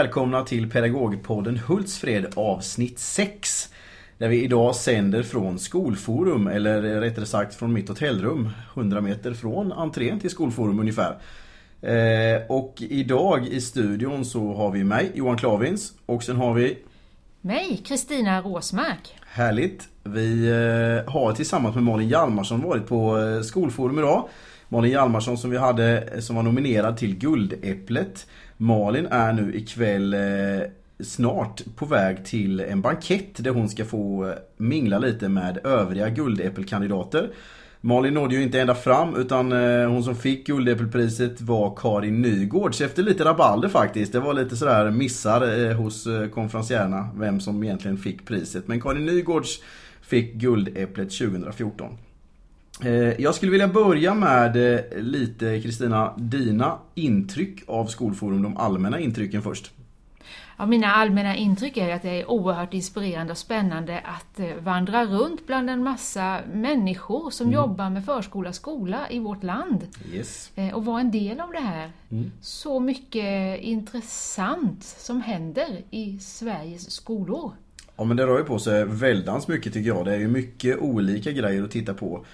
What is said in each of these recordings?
välkomna till Pedagogpodden Hultsfred avsnitt 6. Där vi idag sänder från Skolforum, eller rättare sagt från mitt hotellrum. 100 meter från entrén till Skolforum ungefär. Eh, och idag i studion så har vi mig, Johan Klavins, och sen har vi mig, Kristina Råsmark. Härligt! Vi eh, har tillsammans med Malin Hjalmarsson varit på eh, Skolforum idag. Malin Hjalmarsson som vi hade som var nominerad till Guldäpplet. Malin är nu ikväll eh, snart på väg till en bankett där hon ska få eh, mingla lite med övriga Guldäppelkandidater. Malin nådde ju inte ända fram utan eh, hon som fick Guldäppelpriset var Karin Nygårds efter lite rabalder faktiskt. Det var lite sådär missar eh, hos eh, konferencierna vem som egentligen fick priset. Men Karin Nygårds fick Guldäpplet 2014. Eh, jag skulle vilja börja med eh, lite Kristina, dina intryck av Skolforum, de allmänna intrycken först. Ja, mina allmänna intryck är att det är oerhört inspirerande och spännande att eh, vandra runt bland en massa människor som mm. jobbar med förskola och skola i vårt land. Yes. Och vara en del av det här. Mm. Så mycket intressant som händer i Sveriges skolor. Ja men det rör ju på sig väldans mycket tycker jag. Det är ju mycket olika grejer att titta på.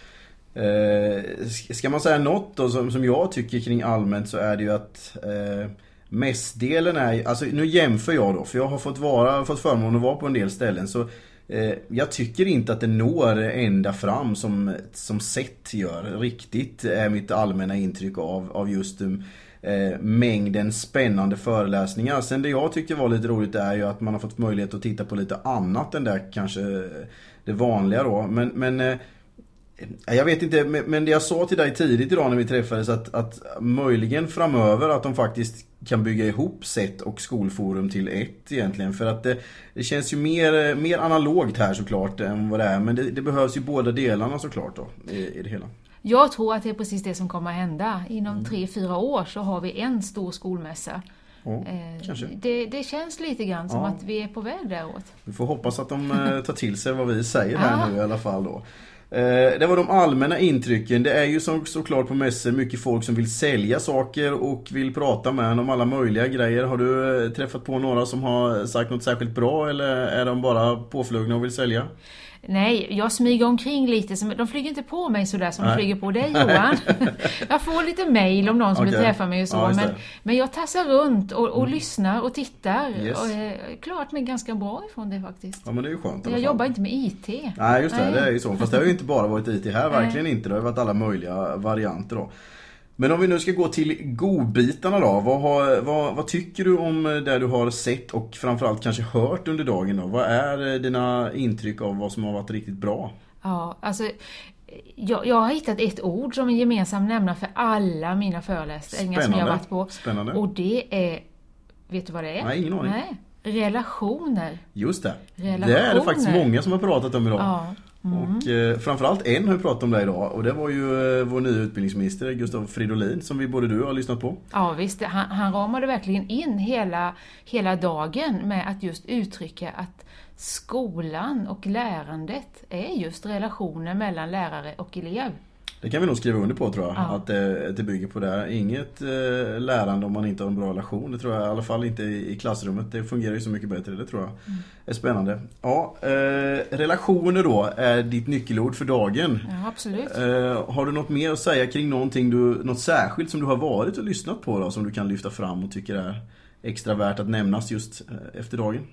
Eh, ska man säga något då som, som jag tycker kring allmänt så är det ju att eh, Mestdelen är, alltså nu jämför jag då för jag har fått, vara, fått förmånen att vara på en del ställen så eh, Jag tycker inte att det når ända fram som, som sett gör riktigt är mitt allmänna intryck av, av just eh, mängden spännande föreläsningar. Sen det jag tyckte var lite roligt är ju att man har fått möjlighet att titta på lite annat än det kanske det vanliga då. Men, men eh, jag vet inte, men det jag sa till dig tidigt idag när vi träffades att, att möjligen framöver att de faktiskt kan bygga ihop SET och Skolforum till ett egentligen. För att det, det känns ju mer, mer analogt här såklart än vad det är. Men det, det behövs ju båda delarna såklart då i, i, det hela. Jag tror att det är precis det som kommer att hända. Inom mm. tre, fyra år så har vi en stor skolmässa. Eh, det, det, känns lite grann som ja. att vi är på väg däråt. Vi får hoppas att de eh, tar till sig vad vi säger här nu i alla fall då. Eh, det var de allmänna intrycken. Det är ju som, såklart på mässor mycket folk som vill sälja saker och vill prata med en om alla möjliga grejer. Har du eh, träffat på några som har sagt något särskilt bra eller är de bara påflugna och vill sälja? Nej, jag smyger omkring lite. Som, de flyger inte på mig sådär som Nej. de flyger på dig Johan. jag får lite mail om någon som okay. vill träffa mig och så. Ja, men, men jag tassar runt och, och mm. lyssnar och tittar. Yes. Och eh, klarat mig ganska bra ifrån det faktiskt. Ja men det är ju skönt. Jag jobbar inte med IT. Nej just det, Nej. det är ju så. Fast det har ju inte bara varit IT här, verkligen Nej. inte. Det har varit alla möjliga varianter då. Men om vi nu ska gå till godbitarna då. Vad, har, vad, vad, tycker du om det du har sett och framförallt kanske hört under dagen då? Vad är dina intryck av vad som har varit riktigt bra? Ja, alltså jag, jag har hittat ett ord som en gemensam nämnare för alla mina föreläsningar som jag har varit på. Spännande. Och det är, vet du vad det är? Nej, ingen aning. Nej. Relationer. Just det. Relationer. Det är det faktiskt många som har pratat om idag. Ja. Mm. Och eh, framförallt en har vi pratat om det idag och det var ju eh, vår nya utbildningsminister Gustav Fridolin som vi både du har lyssnat på. Ja visst, han, han ramade verkligen in hela, hela dagen med att just uttrycka att skolan och lärandet är just relationer mellan lärare och elev. Det kan vi nog skriva under på tror jag. Ja. Att det, det bygger på det. Inget eh, lärande om man inte har en bra relation. Det tror jag i alla fall inte i, i klassrummet. Det fungerar ju så mycket bättre. Det tror jag mm. är spännande. Ja, eh, relationer då är ditt nyckelord för dagen. Ja, absolut. Eh, har du något mer att säga kring någonting du, något särskilt som du har varit och lyssnat på då, som du kan lyfta fram och tycker är extra värt att nämnas just eh, efter dagen?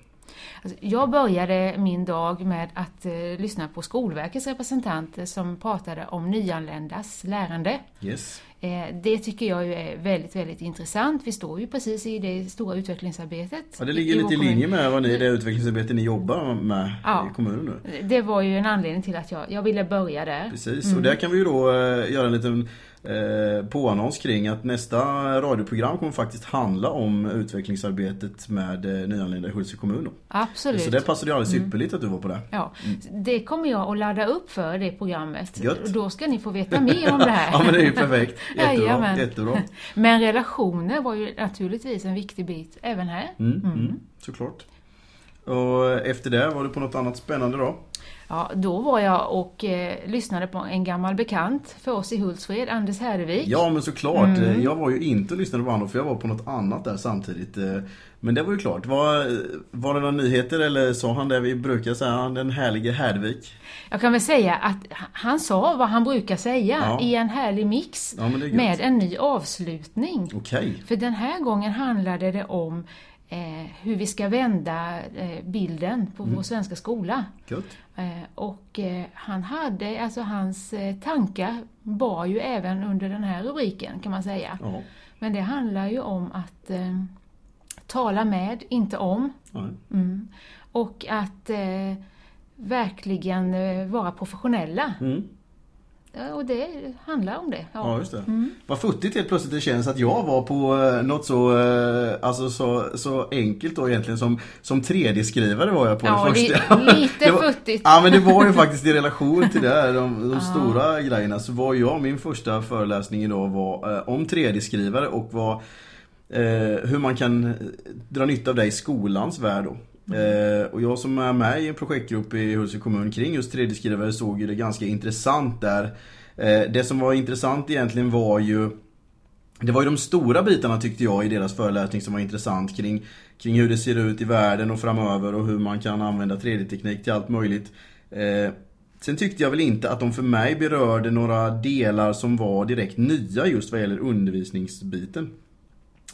Alltså, jag började min dag med att eh, lyssna på Skolverkets representanter som pratade om nyanländas lärande. Yes. Eh, det tycker jag är väldigt, väldigt intressant. Vi står ju precis i det stora utvecklingsarbetet. Ja, det ligger lite i linje med vad ni, det utvecklingsarbete ni jobbar med ja, i kommunen nu. Det var ju en anledning till att jag, jag ville börja där. Precis, mm. och där kan vi ju då eh, göra en liten eh, påannons kring att nästa radioprogram kommer faktiskt handla om utvecklingsarbetet med eh, nyanlända i Hultsfred kommun. Då. Absolut. Så det passade ju alldeles mm. ypperligt mm. att du var på det. Ja, mm. det kommer jag att ladda upp för det programmet. Gött. Då ska ni få veta mer om det här. ja men det är ju perfekt. Jättebra. Jättebra. Men relationer var ju naturligtvis en viktig bit även här. Mm, mm. mm. Såklart. Och efter det, var du på något annat spännande då? Ja, då var jag och eh, lyssnade på en gammal bekant för oss i Hultsfred, Anders Härvik. Ja, men såklart. Mm. Jag var ju inte och lyssnade på honom för jag var på något annat där samtidigt. Eh, men det var ju klart. Var, var det några nyheter eller sa han det vi brukar säga, den härlige Härvik? Jag kan väl säga att han sa vad han brukar säga ja. i en härlig mix ja, med en ny avslutning. Okay. För den här gången handlade det om eh, hur vi ska vända eh, bilden på mm. vår svenska skola. Eh, och eh, han hade, alltså hans eh, tankar var ju även under den här rubriken kan man säga. Ja. Men det handlar ju om att eh, tala med, inte om. Mm. Och att verkligen vara professionella. Mm. Och det handlar om det. Ja, ja just det. Mm. Vad futtigt helt plötsligt det känns att jag var på eh, något så, eh, alltså så, så enkelt då egentligen som, som 3D-skrivare var jag på ja, det första. lite var, futtigt. Ja men det var ju faktiskt i relation till det här, de, de stora grejerna så var jag, min första föreläsning idag var eh, om 3D-skrivare och vad, eh, hur man kan dra nytta av det i skolans värld då. Mm. Eh, och jag som är med i en projektgrupp i Hultsfred kommun kring just 3D-skrivare såg ju det ganska intressant där. Eh, det som var intressant egentligen var ju det var ju de stora bitarna tyckte jag i deras föreläsning som var intressant kring, kring hur det ser ut i världen och framöver och hur man kan använda 3D-teknik till allt möjligt. Eh, sen tyckte jag väl inte att de för mig berörde några delar som var direkt nya just vad gäller undervisningsbiten.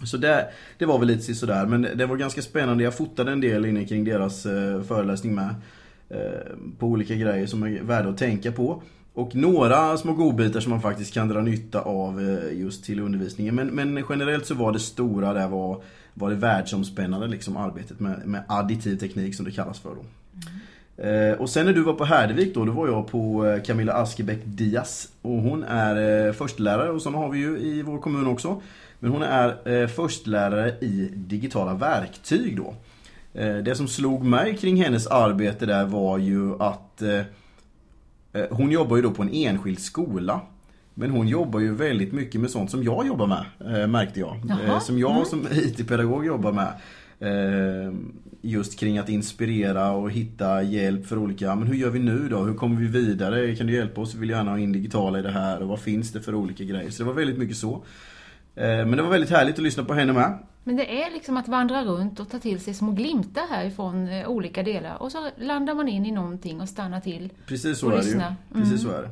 Så det, det var väl lite sådär, men det var ganska spännande. Jag fotade en del inne kring deras eh, föreläsning med. Eh, på olika grejer som är värda att tänka på. Och några små godbitar som man faktiskt kan dra nytta av eh, just till undervisningen. Men, men, generellt så var det stora där var, var det världsomspännande liksom arbetet med, med additiv teknik som det kallas för då. Mm. och sen när du var på Härdevik då, då var jag på Camilla Askebäck Diaz. Och hon är eh, förstelärare och sådana har vi ju i vår kommun också. Men hon är eh, förstlärare i digitala verktyg då. Eh, det som slog mig kring hennes arbete där var ju att eh, hon jobbar ju då på en enskild skola. Men hon jobbar ju väldigt mycket med sånt som jag jobbar med, märkte jag. Eh, som jag mm. som IT-pedagog jobbar med. Just kring att inspirera och hitta hjälp för olika, men hur gör vi nu då? Hur kommer vi vidare? Kan du hjälpa oss? Vi vill gärna ha in digitala i det här och vad finns det för olika grejer? Så det var väldigt mycket så. Eh, men det var väldigt härligt att lyssna på henne med. Men det är liksom att vandra runt och ta till sig små glimtar härifrån eh, olika delar. Och så landar man in i någonting och stannar till Precis så och är lyssnar. det ju. Precis mm. så är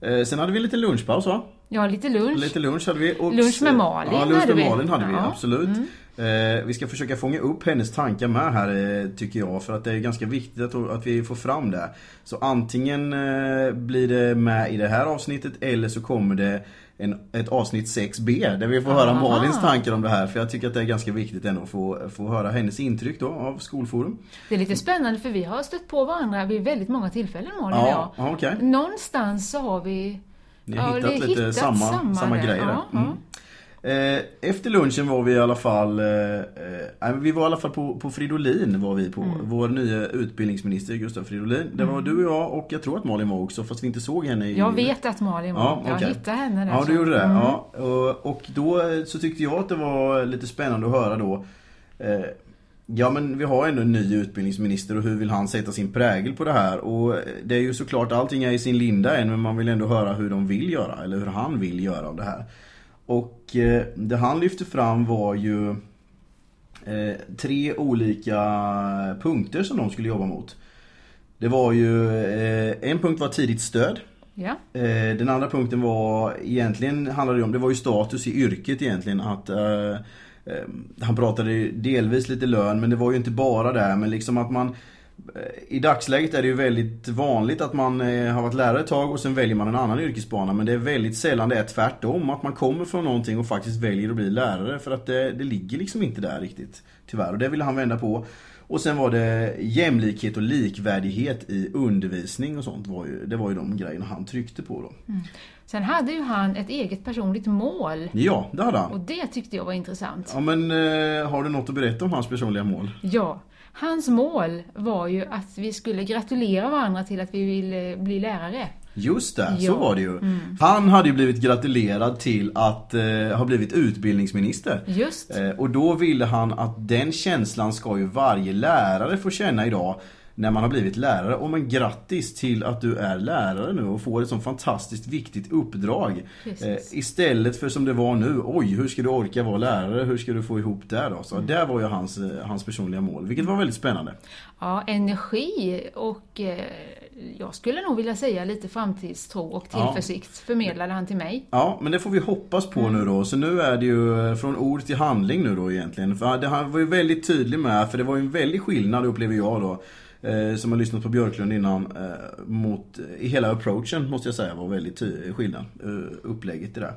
det. Eh, sen hade vi lite lunchpaus va? Ja, lite lunch. Lite lunch hade vi. Och lunch med Malin Ja, lunch med Malin hade vi, ja. absolut. Mm. vi ska försöka fånga upp hennes tankar med här tycker jag. För att det är ganska viktigt att vi får fram det. Så antingen blir det med i det här avsnittet eller så kommer det en, ett avsnitt 6B där vi får höra Aha. Malins tankar om det här. För jag tycker att det är ganska viktigt ändå att få, få höra hennes intryck då av Skolforum. Det är lite spännande för vi har stött på varandra vid väldigt många tillfällen Malin ja, och jag. Okay. Någonstans så har vi Ni har hittat lite hittat samma, samma, samma grejer. Ja, mm. Eh, efter lunchen var vi i alla fall eh, eh, Vi var i alla fall på, på Fridolin var vi på mm. Vår nya utbildningsminister Gustav Fridolin Det var mm. du och jag och jag tror att Malin var också Fast vi inte såg henne i... Jag vet att Malin var ja, okay. Jag hittade henne där Ja du gjorde det mm. ja, och, då så tyckte jag att det var lite spännande att höra då Ja men vi har ändå en ny utbildningsminister och hur vill han sätta sin prägel på det här? Och det är ju såklart allting är i sin linda än men man vill ändå höra hur de vill göra eller hur han vill göra av det här. Och eh, det han lyfte fram var ju eh, tre olika punkter som de skulle jobba mot. Det var ju, eh, en punkt var tidigt stöd. Ja. Den andra punkten var egentligen handlade det om, det var ju status i yrket egentligen att han pratade delvis lite lön men det var ju inte bara det men liksom att man i dagsläget är det ju väldigt vanligt att man eh, har varit lärare ett tag och sen väljer man en annan yrkesbana. Men det är väldigt sällan det är tvärtom. Att man kommer från någonting och faktiskt väljer att bli lärare. För att det, det ligger liksom inte där riktigt. Tyvärr. Och det ville han vända på. Och sen var det jämlikhet och likvärdighet i undervisning och sånt. Var ju, det var ju de grejerna han tryckte på då. Mm. Sen hade ju han ett eget personligt mål. Ja, det hade han. Och det tyckte jag var intressant. Ja, men eh, har du något att berätta om hans personliga mål? Ja. Hans mål var ju att vi skulle gratulera varandra till att vi ville bli lärare. Just det, ja. så var det ju. Mm. Han hade ju blivit gratulerad till att eh, ha blivit utbildningsminister. Just. Eh, och då ville han att den känslan ska ju varje lärare få känna idag. När man har blivit lärare. Och men grattis till att du är lärare nu och får ett sånt fantastiskt viktigt uppdrag. Eh, istället för som det var nu, oj hur ska du orka vara lärare, hur ska du få ihop det då? Så mm. det var ju hans, eh, hans personliga mål, vilket var väldigt spännande. Ja, energi och eh, jag skulle nog vilja säga lite framtidstro och tillförsikt ja. förmedlade han till mig. Ja, men det får vi hoppas på mm. nu då. Så nu är det ju från ord till handling nu då egentligen. För han var ju väldigt tydlig med, för det var ju en väldig skillnad upplever jag då eh, som har lyssnat på Björklund innan eh, mot, eh, i hela approachen måste jag säga var väldigt skillnad. Eh, upplägget i det.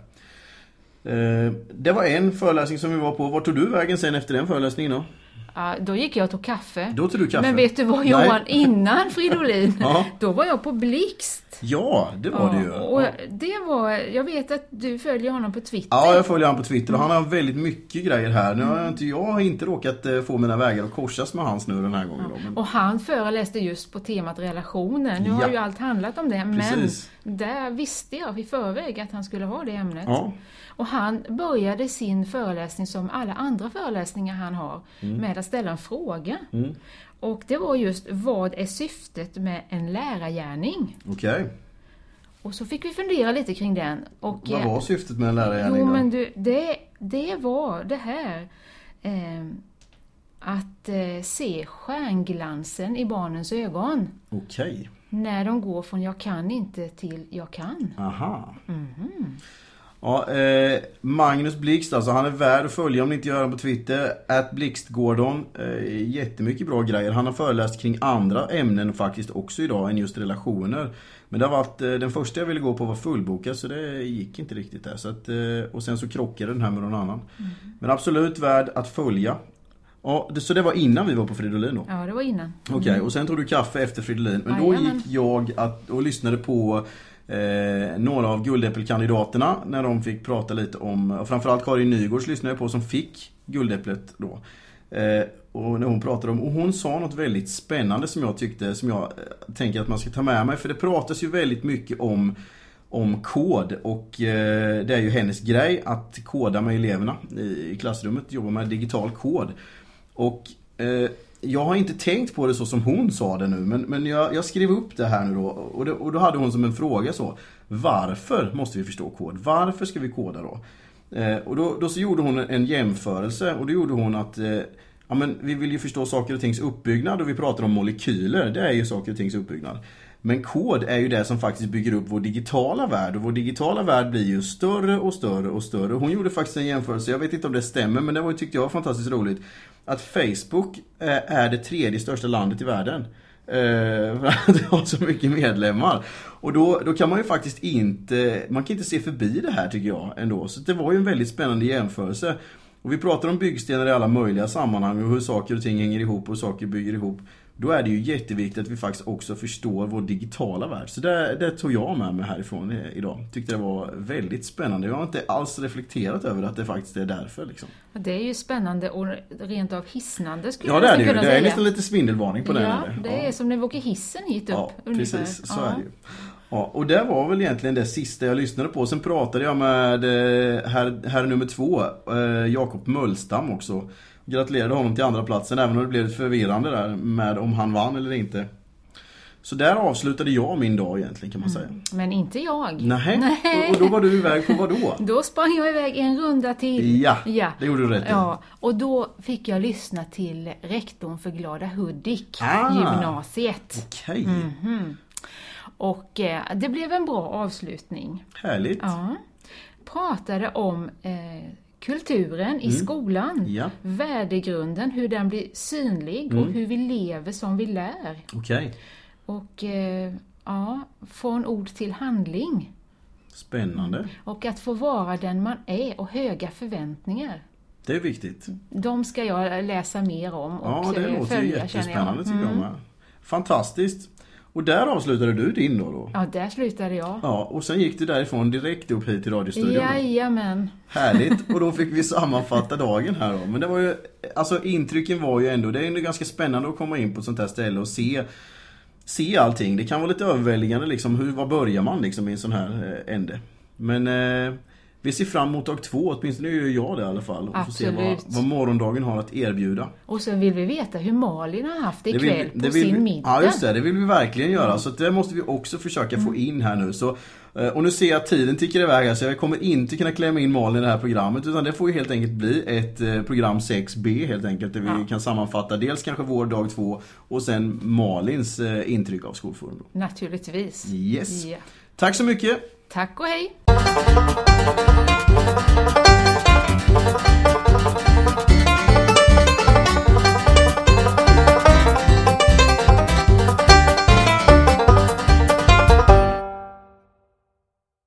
Eh, det var en föreläsning som vi var på. Vart tog du vägen sen efter den föreläsningen då? Ja, då gick jag och tog kaffe. Då tog du kaffe? Men vet du vad Johan, Nej. innan Fridolin, ja. då var jag på Blixt. Ja, det var ja, det ju. Och det var, jag vet att du följer honom på Twitter. Ja, jag följer honom på Twitter och han har väldigt mycket grejer här. Nu har jag inte, jag har inte råkat eh, få mina vägar att korsas med hans nu den här gången. Ja. Men... Och han föreläste just på temat relationer. Nu har ju allt handlat om det, Precis. men där visste jag i förväg att han skulle ha det ämnet. Och han började sin föreläsning som alla andra föreläsningar han har mm. med att ställa en fråga. Mm. Och det var just, vad är syftet med en lärargärning? Okej. Okay. Och så fick vi fundera lite kring den. Och, vad var syftet med en lärargärning Jo, då? men du, det, det var det här eh, att eh, se stjärnglansen i barnens ögon. Okej. Okay. När de går från jag kan inte till jag kan. Aha. Mm -hmm. Ja, eh, Magnus Blixt alltså, han är värd att följa om ni inte gör det på Twitter. At Blixtgårdon. Eh, jättemycket bra grejer. Han har föreläst kring andra ämnen faktiskt också idag än just relationer. Men det har varit, eh, den första jag ville gå på var fullbokad så det gick inte riktigt där. Så att, eh, och sen så krockade den här med någon annan. Mm. Men absolut värd att följa. Ja, det, så det var innan vi var på Fridolin då? Ja, det var innan. Okej, okay, mm. och sen tog du kaffe efter Fridolin. Men då gick jag att, och lyssnade på eh, några av guldäppelkandidaterna när de fick prata lite om, och framförallt Karin Nygårds lyssnade jag på som fick guldäpplet då. Eh, och när hon pratade om, och hon sa något väldigt spännande som jag tyckte, som jag eh, tänker att man ska ta med mig. För det pratas ju väldigt mycket om om kod och eh, det är ju hennes grej att koda med eleverna i, i klassrummet, jobba med digital kod. Och eh, jag har inte tänkt på det så som hon sa det nu, men, men jag, jag skrev upp det här nu då och, det, och då hade hon som en fråga så. Varför måste vi förstå kod? Varför ska vi koda då? Eh, och då, då, så gjorde hon en jämförelse och då gjorde hon att eh, ja, men vi vill ju förstå saker och tings uppbyggnad och vi pratar om molekyler. Det är ju saker och tings uppbyggnad. Men kod är ju det som faktiskt bygger upp vår digitala värld och vår digitala värld blir ju större och större och större. Hon gjorde faktiskt en jämförelse, jag vet inte om det stämmer men det var, tyckte jag var fantastiskt roligt. Att Facebook eh, är det tredje största landet i världen. Eh, för att det har så mycket medlemmar. Och då, då kan man ju faktiskt inte, man kan inte se förbi det här tycker jag ändå. Så det var ju en väldigt spännande jämförelse. Och vi pratar om byggstenar i alla möjliga sammanhang och hur saker och ting hänger ihop och hur saker bygger ihop. Då är det ju jätteviktigt att vi faktiskt också förstår vår digitala värld. Så det, det tog jag med mig härifrån idag. Tyckte det var väldigt spännande. Jag har inte alls reflekterat över att det faktiskt är därför. Liksom. Det är ju spännande och rent av hisnande skulle ja, det är det ju. Det är nästan lite svindelvarning på ja, den. Ja, det är som när vi åker hissen hit upp. Ja, ungefär. precis. Så ja. är det ju. Ja, och det var väl egentligen det sista jag lyssnade på. Sen pratade jag med eh, herr, herr nummer två, eh, Jakob Möllstam också. Gratulerade honom till andra platsen även om det blev förvirrande där med om han vann eller inte. Så där avslutade jag min dag egentligen kan man säga. Mm, men inte jag. Nähä. Nej. Och, då var du iväg på vad då? Då sprang jag iväg en runda till. Ja, ja. det gjorde du rätt Ja, och då fick jag lyssna till rektorn för Glada Hudik, ah, gymnasiet. Okej. Okay. Mm -hmm. Och eh, det blev en bra avslutning. Härligt. Ja. Pratade om eh, kulturen i mm. skolan, ja. värdegrunden, hur den blir synlig mm. och hur vi lever som vi lär. Okay. Och eh, ja, från ord till handling. Spännande. Och att få vara den man är och höga förväntningar. Det är viktigt. De ska jag läsa mer om och Ja, det låter följa, jättespännande tycker jag mm. med. Fantastiskt. Och där avslutade du din då, då? Ja, där slutade jag. Ja, och sen gick du därifrån direkt upp hit till radiostudion? Jajamän. Härligt, och då fick vi sammanfatta dagen här då. Men det var ju, alltså intrycken var ju ändå, det är ändå ganska spännande att komma in på ett sånt här ställe och se Se allting. Det kan vara lite överväldigande liksom, hur, var börjar man liksom i en sån här eh, ände? Men eh, vi ser fram emot dag två, åtminstone gör jag det i alla fall. Och Absolut. får se vad, vad morgondagen har att erbjuda. Och så vill vi veta hur Malin har haft det ikväll vill, på sin vi, middag. Ja, just det. Det vill vi verkligen göra. Mm. Så det måste vi också försöka mm. få in här nu. Så, eh, och nu ser jag att tiden tickar iväg här, så jag kommer inte kunna klämma in Malin i det här programmet. Utan det får ju helt enkelt bli ett eh, program 6B helt enkelt. Där vi ja. kan sammanfatta dels kanske vår dag två och sen Malins eh, intryck av Skolforum. Naturligtvis. Yes. Yeah. Tack så mycket. Tack och hej. Thank you.